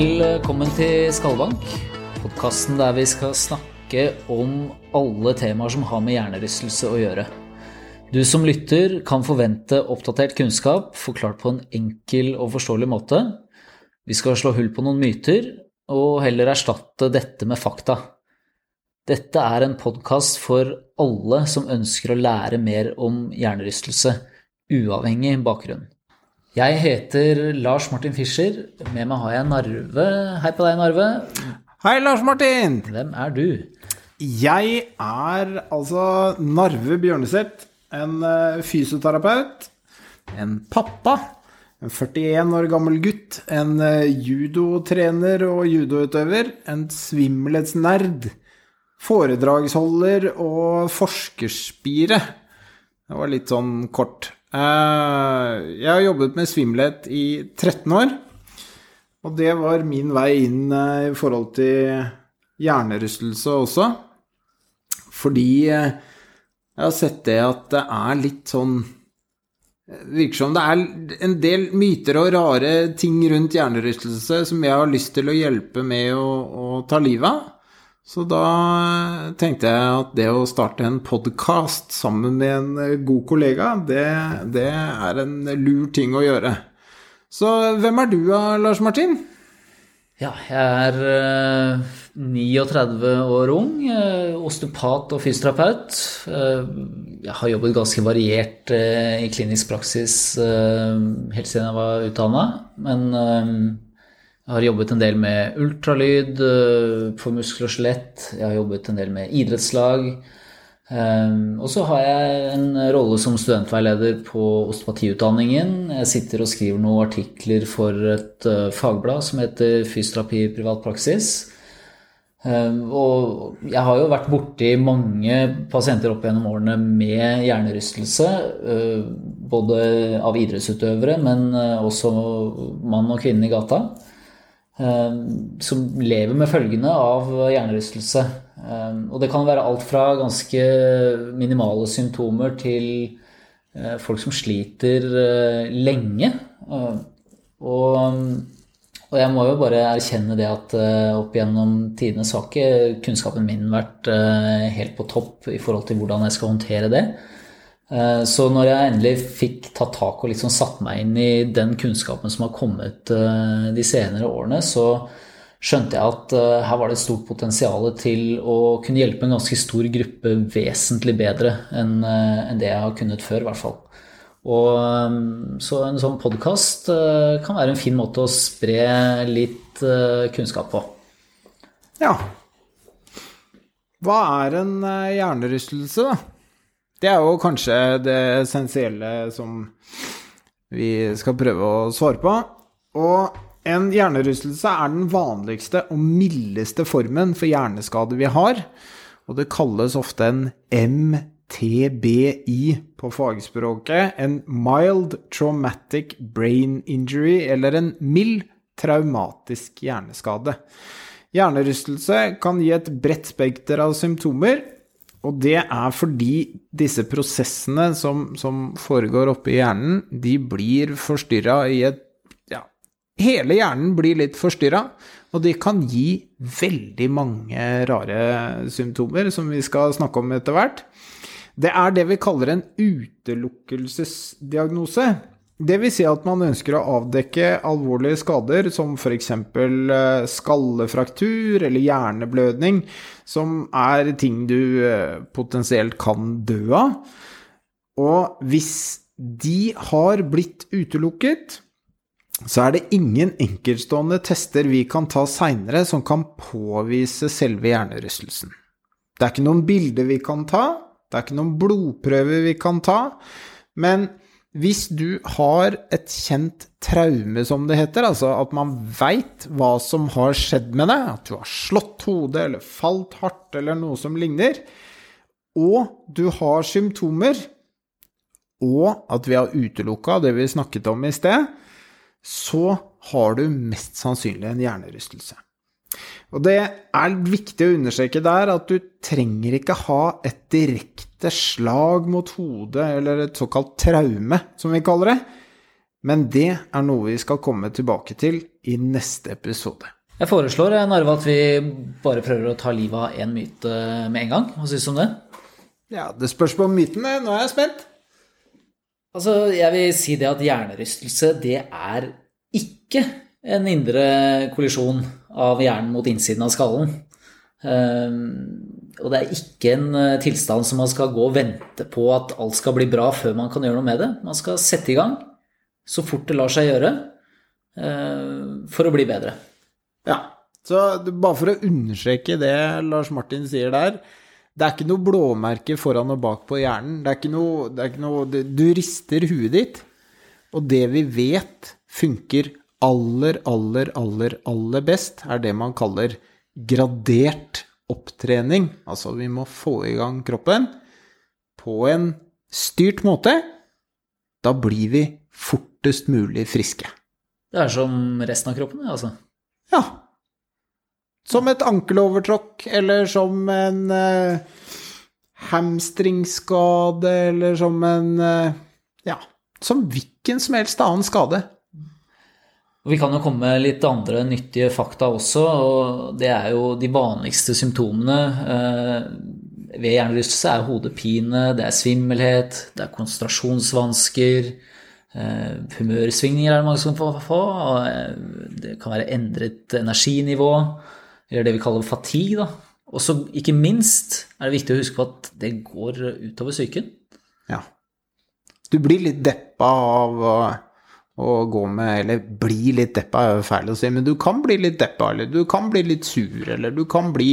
Velkommen til Skallbank, podkasten der vi skal snakke om alle temaer som har med hjernerystelse å gjøre. Du som lytter kan forvente oppdatert kunnskap forklart på en enkel og forståelig måte. Vi skal slå hull på noen myter, og heller erstatte dette med fakta. Dette er en podkast for alle som ønsker å lære mer om hjernerystelse, uavhengig bakgrunn. Jeg heter Lars Martin Fischer. Med meg har jeg Narve. Hei på deg, Narve. Hei, Lars Martin! Hvem er du? Jeg er altså Narve Bjørneseth. En eh, fysioterapeut. En pappa. En 41 år gammel gutt. En eh, judotrener og judoutøver. En svimmelhetsnerd. Foredragsholder og forskerspire. Det var litt sånn kort. Eh, jeg har jobbet med svimmelhet i 13 år. Og det var min vei inn eh, i forhold til hjernerystelse også. Fordi eh, jeg har sett det at det er litt sånn virker som det er en del myter og rare ting rundt hjernerystelse som jeg har lyst til å hjelpe med å, å ta livet av. Så da tenkte jeg at det å starte en podkast sammen med en god kollega, det, det, er en lur ting å gjøre. Så hvem er du da, Lars Martin? Ja, jeg er uh, 39 år ung, uh, osteopat og fysioterapeut. Jeg har jobbet ganske variert i klinisk praksis helt siden jeg var utdanna, men jeg har jobbet en del med ultralyd for muskel og skjelett. Jeg har jobbet en del med idrettslag. Og så har jeg en rolle som studentveileder på osteopatiutdanningen. Jeg sitter og skriver noen artikler for et fagblad som heter Fysioterapi i privat praksis. Og jeg har jo vært borti mange pasienter opp gjennom årene med hjernerystelse. Både av idrettsutøvere, men også mann og kvinne i gata. Som lever med følgene av hjernerystelse. Og det kan være alt fra ganske minimale symptomer til folk som sliter lenge. Og, og jeg må jo bare erkjenne det at opp gjennom tidene så har ikke kunnskapen min vært helt på topp i forhold til hvordan jeg skal håndtere det. Så når jeg endelig fikk tatt tak og liksom satt meg inn i den kunnskapen som har kommet de senere årene, så skjønte jeg at her var det et stort potensial til å kunne hjelpe en ganske stor gruppe vesentlig bedre enn det jeg har kunnet før, i hvert fall. Og, så en sånn podkast kan være en fin måte å spre litt kunnskap på. Ja. Hva er en hjernerystelse, da? Det er jo kanskje det essensielle som vi skal prøve å svare på. Og en hjernerystelse er den vanligste og mildeste formen for hjerneskade vi har. Og det kalles ofte en MTBI på fagspråket. En mild traumatic brain injury, eller en mild traumatisk hjerneskade. Hjernerystelse kan gi et bredt spekter av symptomer, og det er fordi disse prosessene som, som foregår oppe i hjernen, de blir forstyrra i et Ja, hele hjernen blir litt forstyrra, og de kan gi veldig mange rare symptomer, som vi skal snakke om etter hvert. Det er det vi kaller en utelukkelsesdiagnose. Det vil si at man ønsker å avdekke alvorlige skader som f.eks. skallefraktur eller hjerneblødning, som er ting du potensielt kan dø av. Og hvis de har blitt utelukket, så er det ingen enkeltstående tester vi kan ta seinere som kan påvise selve hjernerystelsen. Det er ikke noen bilder vi kan ta, det er ikke noen blodprøver vi kan ta, men hvis du har et kjent traume, som det heter, altså at man veit hva som har skjedd med deg, at du har slått hodet eller falt hardt eller noe som ligner, og du har symptomer, og at vi har utelukka det vi snakket om i sted, så har du mest sannsynlig en hjernerystelse. Og det er viktig å understreke der at du trenger ikke ha et direkte slag mot hodet, eller et såkalt traume, som vi kaller det, men det er noe vi skal komme tilbake til i neste episode. Jeg foreslår Narve, at vi bare prøver å ta livet av én myte med en gang. Hva syns du om det? Ja, det spørs på mytene. Nå er jeg spent. Altså, jeg vil si det at hjernerystelse, det er ikke en indre kollisjon av hjernen mot innsiden av skallen. Ehm, og det er ikke en eh, tilstand som man skal gå og vente på at alt skal bli bra før man kan gjøre noe med det. Man skal sette i gang så fort det lar seg gjøre eh, for å bli bedre. Ja, så bare for å understreke det Lars Martin sier der. Det er ikke noe blåmerke foran og bak på hjernen. Det er ikke noe, det er ikke noe Du rister huet ditt, og det vi vet funker aller, aller, aller, aller best, er det man kaller gradert opptrening. Altså, vi må få i gang kroppen på en styrt måte. Da blir vi fortest mulig friske. Det er som resten av kroppen, altså? Ja. Som et ankelovertråkk, eller som en eh, hamstringskade, eller som en eh, Ja, som hvilken som helst annen skade. Vi kan jo komme med litt andre nyttige fakta også, og det er jo de vanligste symptomene uh, ved hjernerystelse er hodepine, det er svimmelhet, det er konsentrasjonsvansker, humørsvingninger er det mange som får få, det kan være endret energinivå, eller det vi kaller fatigue. Og så ikke minst er det viktig å huske på at det går utover psyken. Ja. Du blir litt deppa av å gå med Eller bli litt deppa er jo feil å si, men du kan bli litt deppa, eller du kan bli litt sur, eller du kan bli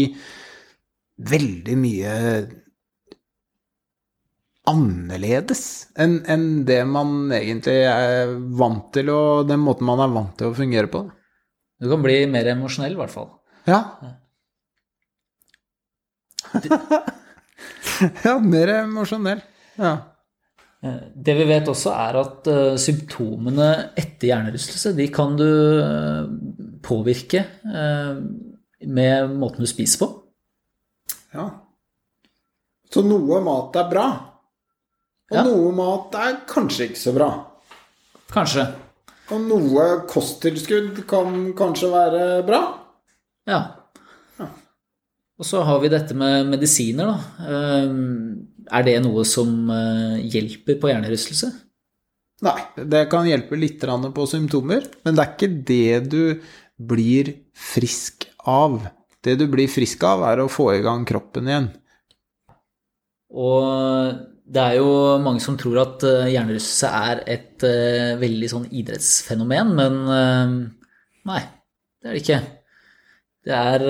veldig mye annerledes enn en det man egentlig er vant til, og den måten man er vant til å fungere på. Du kan bli mer emosjonell, i hvert fall. Ja. ja, mer emosjonell. Ja. Det vi vet også, er at symptomene etter hjernerystelse de kan du påvirke med måten du spiser på. Ja. Så noe mat er bra, og ja. noe mat er kanskje ikke så bra. Kanskje. Og noe kosttilskudd kan kanskje være bra. Ja. ja. Og så har vi dette med medisiner, da. Er det noe som hjelper på hjernerystelse? Nei, det kan hjelpe litt på symptomer, men det er ikke det du blir frisk av. Det du blir frisk av, er å få i gang kroppen igjen. Og det er jo mange som tror at hjernerystelse er et veldig sånn idrettsfenomen, men nei, det er det ikke. Det er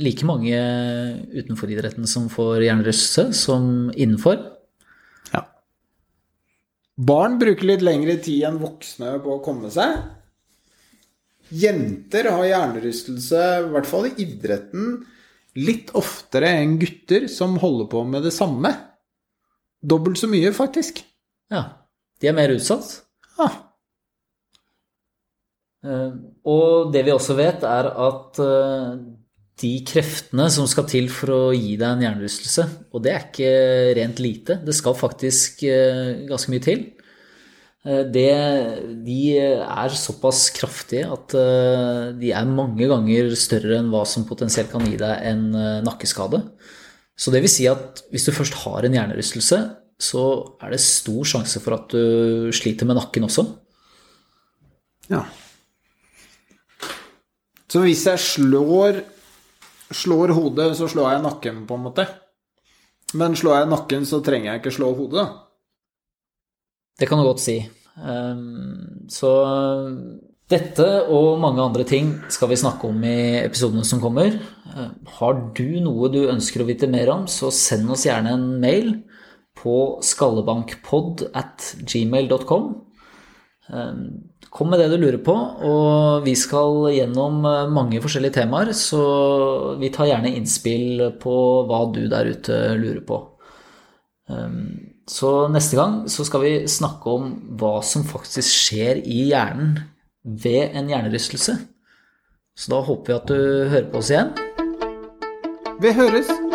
like mange utenfor idretten som får hjernerystelse, som innenfor. Ja. Barn bruker litt lengre tid enn voksne på å komme seg. Jenter har hjernerystelse, i hvert fall i idretten, litt oftere enn gutter som holder på med det samme. Dobbelt så mye, faktisk. Ja. De er mer utsatt. Ja. Og det vi også vet, er at de kreftene som skal til for å gi deg en hjernerystelse, og det er ikke rent lite, det skal faktisk ganske mye til, det, de er såpass kraftige at de er mange ganger større enn hva som potensielt kan gi deg en nakkeskade. Så det vil si at hvis du først har en hjernerystelse, så er det stor sjanse for at du sliter med nakken også. Ja. Så hvis jeg slår, slår hodet, så slår jeg nakken, på en måte. Men slår jeg nakken, så trenger jeg ikke slå hodet. Det kan du godt si. Så dette og mange andre ting skal vi snakke om i episodene som kommer. Har du noe du ønsker å vite mer om, så send oss gjerne en mail på skallebankpod at gmail.com. Kom med det du lurer på, og vi skal gjennom mange forskjellige temaer, så vi tar gjerne innspill på hva du der ute lurer på. Så neste gang så skal vi snakke om hva som faktisk skjer i hjernen ved en hjernerystelse. Så da håper vi at du hører på oss igjen. Vi høres!